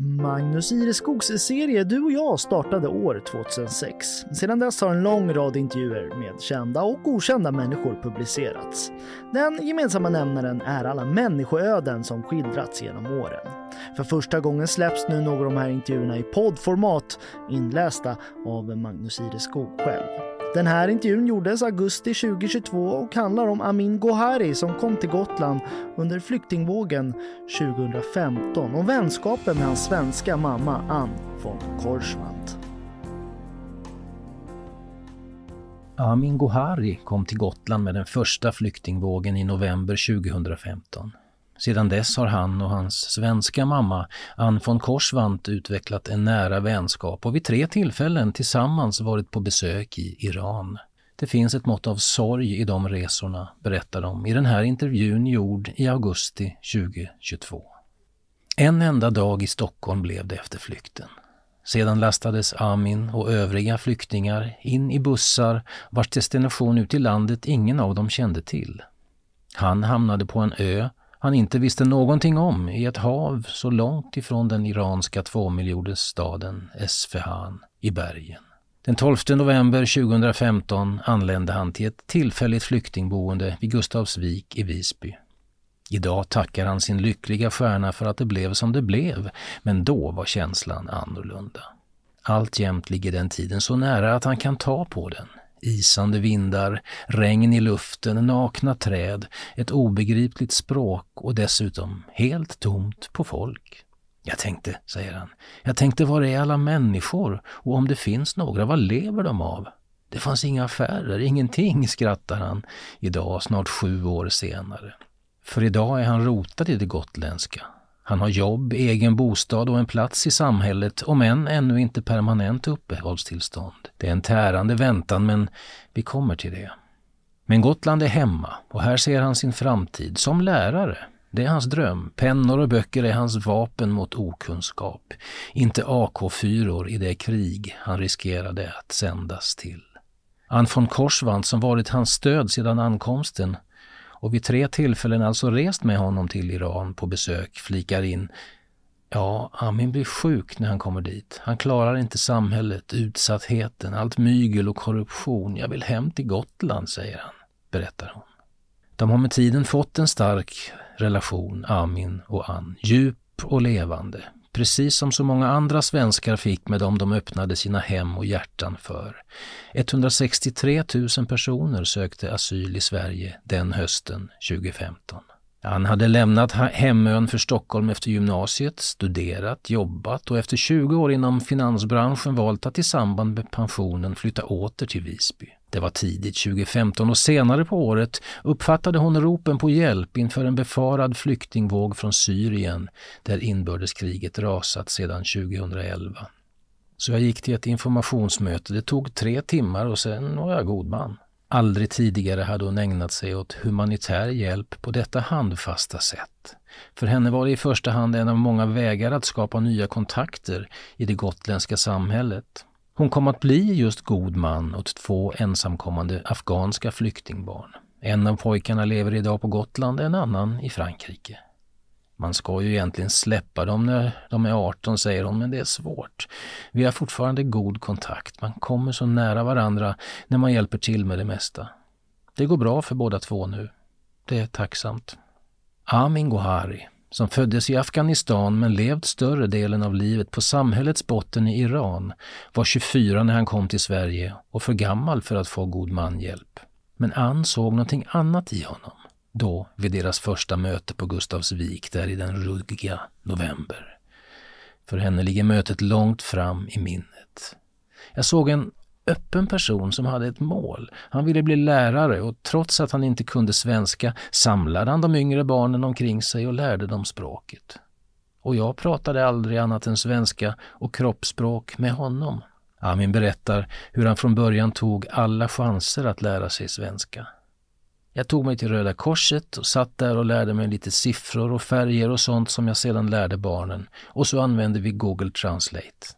Magnus Ireskogs serie Du och jag startade år 2006. Sedan dess har en lång rad intervjuer med kända och okända människor publicerats. Den gemensamma nämnaren är alla människoöden som skildrats genom åren. För första gången släpps nu några av de här intervjuerna i poddformat inlästa av Magnus Ireskog själv. Den här intervjun gjordes augusti 2022 och handlar om Amin Gohari som kom till Gotland under flyktingvågen 2015 och vänskapen med hans svenska mamma Ann von Korsvant. Amin Gohari kom till Gotland med den första flyktingvågen i november 2015. Sedan dess har han och hans svenska mamma Ann von Korsvant utvecklat en nära vänskap och vid tre tillfällen tillsammans varit på besök i Iran. Det finns ett mått av sorg i de resorna, berättar de i den här intervjun gjord i augusti 2022. En enda dag i Stockholm blev det efter flykten. Sedan lastades Amin och övriga flyktingar in i bussar vars destination ut i landet ingen av dem kände till. Han hamnade på en ö han inte visste någonting om i ett hav så långt ifrån den iranska tvåmiljonersstaden Esfahan i bergen. Den 12 november 2015 anlände han till ett tillfälligt flyktingboende vid Gustavsvik i Visby. Idag tackar han sin lyckliga stjärna för att det blev som det blev, men då var känslan annorlunda. Alltjämt ligger den tiden så nära att han kan ta på den. Isande vindar, regn i luften, nakna träd, ett obegripligt språk och dessutom helt tomt på folk. Jag tänkte, säger han, jag tänkte var är alla människor och om det finns några, vad lever de av? Det fanns inga affärer, ingenting, skrattar han idag, snart sju år senare. För idag är han rotad i det gotländska, han har jobb, egen bostad och en plats i samhället, om än ännu inte permanent uppehållstillstånd. Det är en tärande väntan, men vi kommer till det. Men Gotland är hemma och här ser han sin framtid som lärare. Det är hans dröm. Pennor och böcker är hans vapen mot okunskap. Inte AK4 i det krig han riskerade att sändas till. Ann von Korsvant som varit hans stöd sedan ankomsten och vid tre tillfällen alltså rest med honom till Iran på besök, flikar in Ja, Amin blir sjuk när han kommer dit. Han klarar inte samhället, utsattheten, allt mygel och korruption. Jag vill hem till Gotland, säger han, berättar hon. De har med tiden fått en stark relation, Amin och Ann. Djup och levande precis som så många andra svenskar fick med dem de öppnade sina hem och hjärtan för. 163 000 personer sökte asyl i Sverige den hösten 2015. Han hade lämnat hemön för Stockholm efter gymnasiet, studerat, jobbat och efter 20 år inom finansbranschen valt att i samband med pensionen flytta åter till Visby. Det var tidigt 2015 och senare på året uppfattade hon ropen på hjälp inför en befarad flyktingvåg från Syrien där inbördeskriget rasat sedan 2011. Så jag gick till ett informationsmöte. Det tog tre timmar och sen var jag god man. Aldrig tidigare hade hon ägnat sig åt humanitär hjälp på detta handfasta sätt. För henne var det i första hand en av många vägar att skapa nya kontakter i det gotländska samhället. Hon kom att bli just god man åt två ensamkommande afghanska flyktingbarn. En av pojkarna lever idag på Gotland, en annan i Frankrike. Man ska ju egentligen släppa dem när de är 18, säger hon, men det är svårt. Vi har fortfarande god kontakt. Man kommer så nära varandra när man hjälper till med det mesta. Det går bra för båda två nu. Det är tacksamt. Amin Gohari, som föddes i Afghanistan men levt större delen av livet på samhällets botten i Iran, var 24 när han kom till Sverige och för gammal för att få god manhjälp. Men Ann såg någonting annat i honom. Då, vid deras första möte på Gustavsvik, där i den ruggiga november. För henne ligger mötet långt fram i minnet. Jag såg en öppen person som hade ett mål. Han ville bli lärare och trots att han inte kunde svenska samlade han de yngre barnen omkring sig och lärde dem språket. Och jag pratade aldrig annat än svenska och kroppsspråk med honom. Amin berättar hur han från början tog alla chanser att lära sig svenska. Jag tog mig till Röda Korset och satt där och lärde mig lite siffror och färger och sånt som jag sedan lärde barnen och så använde vi Google Translate.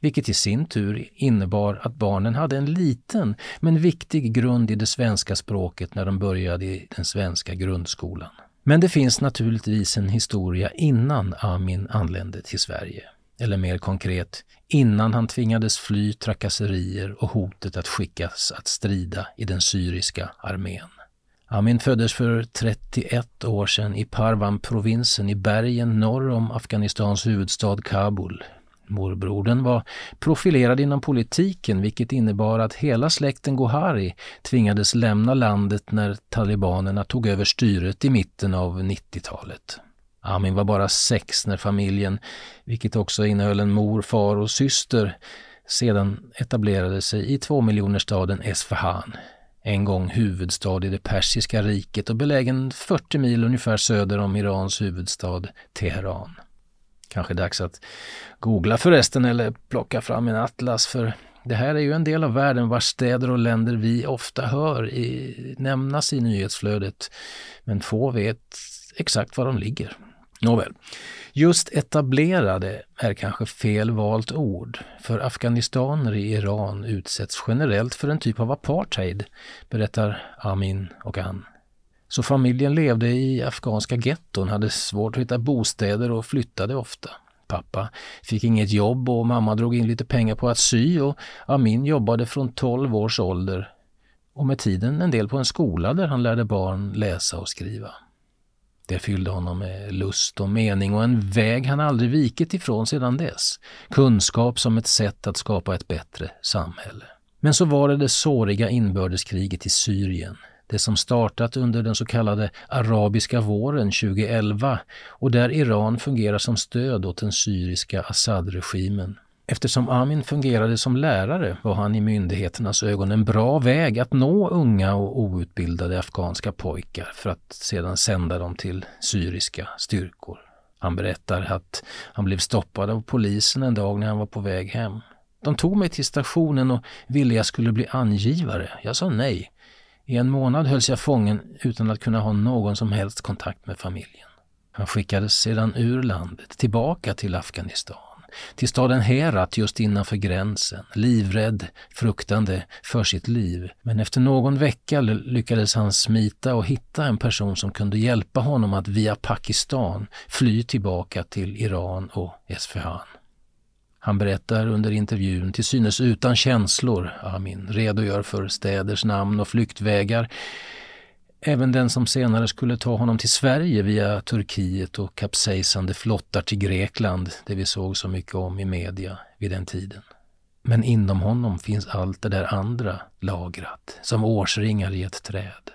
Vilket i sin tur innebar att barnen hade en liten men viktig grund i det svenska språket när de började i den svenska grundskolan. Men det finns naturligtvis en historia innan Amin anlände till Sverige. Eller mer konkret, innan han tvingades fly trakasserier och hotet att skickas att strida i den syriska armén. Amin föddes för 31 år sedan i Parvan-provinsen i bergen norr om Afghanistans huvudstad Kabul. Morbrodern var profilerad inom politiken vilket innebar att hela släkten Gohari tvingades lämna landet när talibanerna tog över styret i mitten av 90-talet. Amin var bara sex när familjen, vilket också innehöll en mor, far och syster, sedan etablerade sig i tvåmiljonerstaden Esfahan en gång huvudstad i det persiska riket och belägen 40 mil ungefär söder om Irans huvudstad Teheran. Kanske dags att googla förresten eller plocka fram en atlas för det här är ju en del av världen vars städer och länder vi ofta hör i, nämnas i nyhetsflödet men få vet exakt var de ligger. Nåväl, just etablerade är kanske fel valt ord, för afghanistaner i Iran utsätts generellt för en typ av apartheid, berättar Amin och Ann. Så familjen levde i afghanska getton, hade svårt att hitta bostäder och flyttade ofta. Pappa fick inget jobb och mamma drog in lite pengar på att sy och Amin jobbade från 12 års ålder och med tiden en del på en skola där han lärde barn läsa och skriva. Det fyllde honom med lust och mening och en väg han aldrig vikit ifrån sedan dess. Kunskap som ett sätt att skapa ett bättre samhälle. Men så var det det såriga inbördeskriget i Syrien. Det som startat under den så kallade arabiska våren 2011 och där Iran fungerar som stöd åt den syriska Assad-regimen. Eftersom Amin fungerade som lärare var han i myndigheternas ögon en bra väg att nå unga och outbildade afghanska pojkar för att sedan sända dem till syriska styrkor. Han berättar att han blev stoppad av polisen en dag när han var på väg hem. De tog mig till stationen och ville jag skulle bli angivare. Jag sa nej. I en månad hölls jag fången utan att kunna ha någon som helst kontakt med familjen. Han skickades sedan ur landet, tillbaka till Afghanistan till staden Herat just innanför gränsen, livrädd, fruktande för sitt liv. Men efter någon vecka lyckades han smita och hitta en person som kunde hjälpa honom att via Pakistan fly tillbaka till Iran och Esfahan. Han berättar under intervjun, till synes utan känslor, Amin redogör för städers namn och flyktvägar Även den som senare skulle ta honom till Sverige via Turkiet och kapsejsande flottar till Grekland, det vi såg så mycket om i media vid den tiden. Men inom honom finns allt det där andra lagrat, som årsringar i ett träd.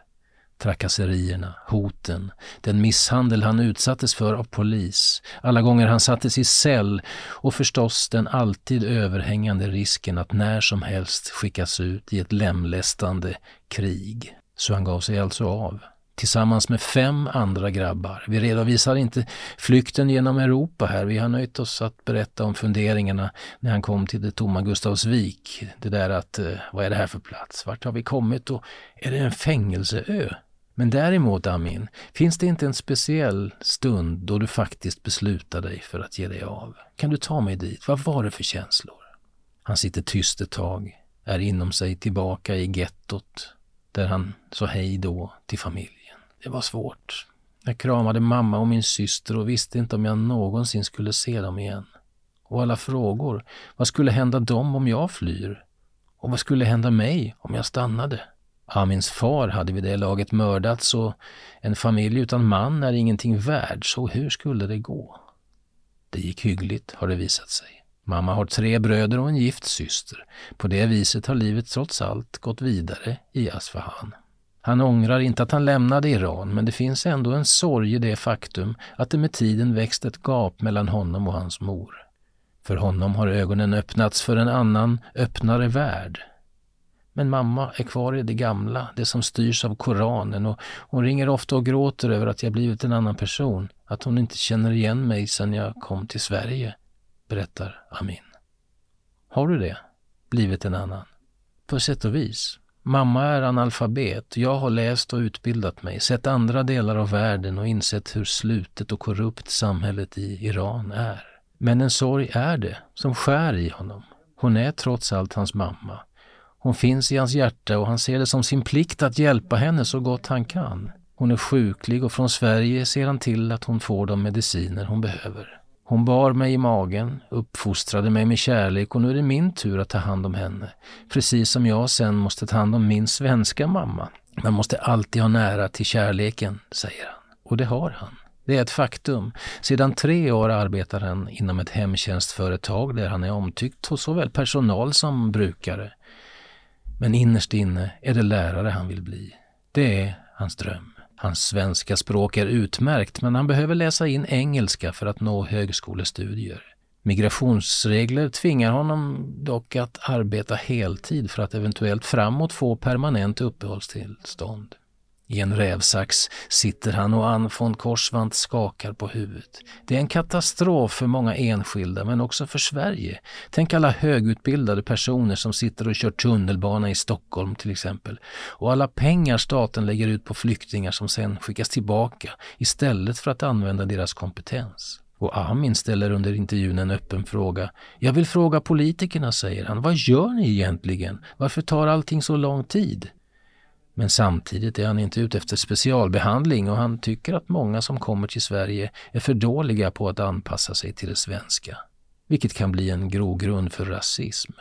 Trakasserierna, hoten, den misshandel han utsattes för av polis, alla gånger han sattes i cell och förstås den alltid överhängande risken att när som helst skickas ut i ett lemlästande krig. Så han gav sig alltså av tillsammans med fem andra grabbar. Vi redovisar inte flykten genom Europa här. Vi har nöjt oss att berätta om funderingarna när han kom till det tomma Gustavsvik. Det där att, eh, vad är det här för plats? Vart har vi kommit och är det en fängelseö? Men däremot Amin, finns det inte en speciell stund då du faktiskt beslutar dig för att ge dig av? Kan du ta mig dit? Vad var det för känslor? Han sitter tyst ett tag, är inom sig tillbaka i gettot där han sa hej då till familjen. Det var svårt. Jag kramade mamma och min syster och visste inte om jag någonsin skulle se dem igen. Och alla frågor. Vad skulle hända dem om jag flyr? Och vad skulle hända mig om jag stannade? Amins far hade vid det laget mördats och en familj utan man är ingenting värd, så hur skulle det gå? Det gick hyggligt, har det visat sig. Mamma har tre bröder och en gift syster. På det viset har livet trots allt gått vidare i Asfahan. Han ångrar inte att han lämnade Iran, men det finns ändå en sorg i det faktum att det med tiden växt ett gap mellan honom och hans mor. För honom har ögonen öppnats för en annan, öppnare värld. Men mamma är kvar i det gamla, det som styrs av Koranen och hon ringer ofta och gråter över att jag blivit en annan person, att hon inte känner igen mig sedan jag kom till Sverige berättar Amin. Har du det? Blivit en annan? På sätt och vis. Mamma är analfabet. Jag har läst och utbildat mig, sett andra delar av världen och insett hur slutet och korrupt samhället i Iran är. Men en sorg är det, som skär i honom. Hon är trots allt hans mamma. Hon finns i hans hjärta och han ser det som sin plikt att hjälpa henne så gott han kan. Hon är sjuklig och från Sverige ser han till att hon får de mediciner hon behöver. Hon bar mig i magen, uppfostrade mig med kärlek och nu är det min tur att ta hand om henne. Precis som jag sen måste ta hand om min svenska mamma. Man måste alltid ha nära till kärleken, säger han. Och det har han. Det är ett faktum. Sedan tre år arbetar han inom ett hemtjänstföretag där han är omtyckt hos såväl personal som brukare. Men innerst inne är det lärare han vill bli. Det är hans dröm. Hans svenska språk är utmärkt men han behöver läsa in engelska för att nå högskolestudier. Migrationsregler tvingar honom dock att arbeta heltid för att eventuellt framåt få permanent uppehållstillstånd. I en rävsax sitter han och Ann von Korsvant skakar på huvudet. Det är en katastrof för många enskilda men också för Sverige. Tänk alla högutbildade personer som sitter och kör tunnelbana i Stockholm till exempel. Och alla pengar staten lägger ut på flyktingar som sen skickas tillbaka istället för att använda deras kompetens. Och Amin ställer under intervjun en öppen fråga. Jag vill fråga politikerna, säger han. Vad gör ni egentligen? Varför tar allting så lång tid? Men samtidigt är han inte ute efter specialbehandling och han tycker att många som kommer till Sverige är för dåliga på att anpassa sig till det svenska, vilket kan bli en grogrund för rasism.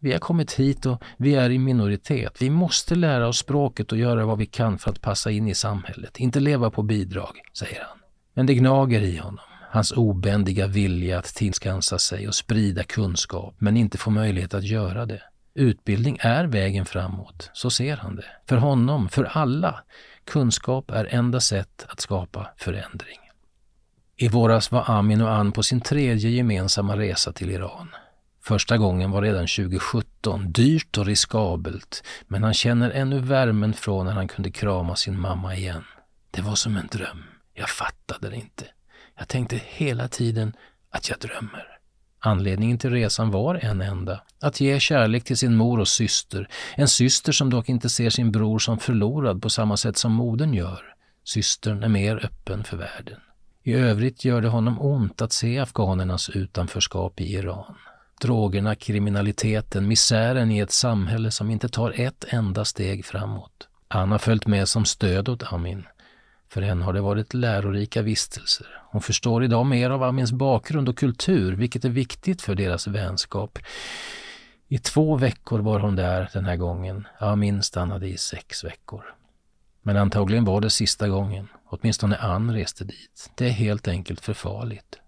Vi har kommit hit och vi är i minoritet. Vi måste lära oss språket och göra vad vi kan för att passa in i samhället, inte leva på bidrag, säger han. Men det gnager i honom, hans obändiga vilja att tillskansa sig och sprida kunskap, men inte få möjlighet att göra det. Utbildning är vägen framåt, så ser han det. För honom, för alla. Kunskap är enda sätt att skapa förändring. I våras var Amin och Ann på sin tredje gemensamma resa till Iran. Första gången var redan 2017, dyrt och riskabelt, men han känner ännu värmen från när han kunde krama sin mamma igen. Det var som en dröm. Jag fattade det inte. Jag tänkte hela tiden att jag drömmer. Anledningen till resan var en enda, att ge kärlek till sin mor och syster, en syster som dock inte ser sin bror som förlorad på samma sätt som modern gör. Systern är mer öppen för världen. I övrigt gör det honom ont att se afghanernas utanförskap i Iran. Drogerna, kriminaliteten, misären i ett samhälle som inte tar ett enda steg framåt. Han har följt med som stöd åt Amin. För henne har det varit lärorika vistelser. Hon förstår idag mer av Amins bakgrund och kultur, vilket är viktigt för deras vänskap. I två veckor var hon där den här gången. Amin stannade i sex veckor. Men antagligen var det sista gången. Åtminstone Ann reste dit. Det är helt enkelt för farligt.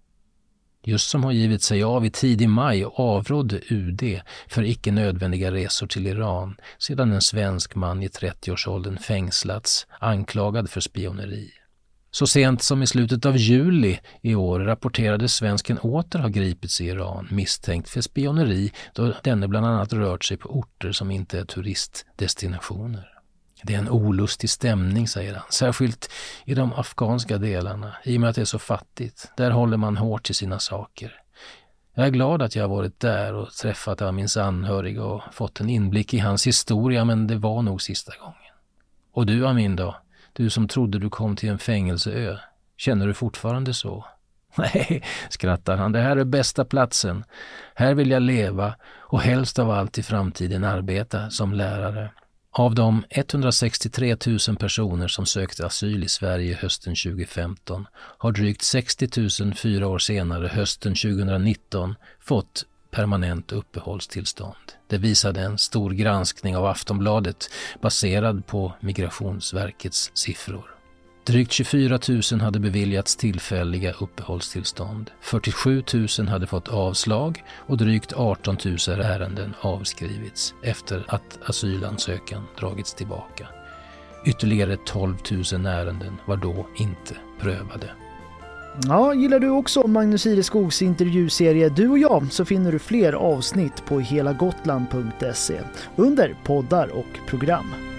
Just som hon givit sig av i tidig maj avrådde UD för icke nödvändiga resor till Iran sedan en svensk man i 30-årsåldern fängslats anklagad för spioneri. Så sent som i slutet av juli i år rapporterade svensken åter ha gripits i Iran misstänkt för spioneri då denne bland annat rört sig på orter som inte är turistdestinationer. Det är en olustig stämning, säger han, särskilt i de afghanska delarna, i och med att det är så fattigt. Där håller man hårt till sina saker. Jag är glad att jag har varit där och träffat Amins anhöriga och fått en inblick i hans historia, men det var nog sista gången. Och du Amin då? Du som trodde du kom till en fängelseö. Känner du fortfarande så? Nej, skrattar han, det här är bästa platsen. Här vill jag leva och helst av allt i framtiden arbeta som lärare. Av de 163 000 personer som sökte asyl i Sverige hösten 2015 har drygt 60 000 fyra år senare, hösten 2019, fått permanent uppehållstillstånd. Det visade en stor granskning av Aftonbladet baserad på Migrationsverkets siffror. Drygt 24 000 hade beviljats tillfälliga uppehållstillstånd. 47 000 hade fått avslag och drygt 18 000 ärenden avskrivits efter att asylansökan dragits tillbaka. Ytterligare 12 000 ärenden var då inte prövade. Ja, gillar du också Magnus Ireskogs intervjuserie Du och jag så finner du fler avsnitt på helagotland.se under poddar och program.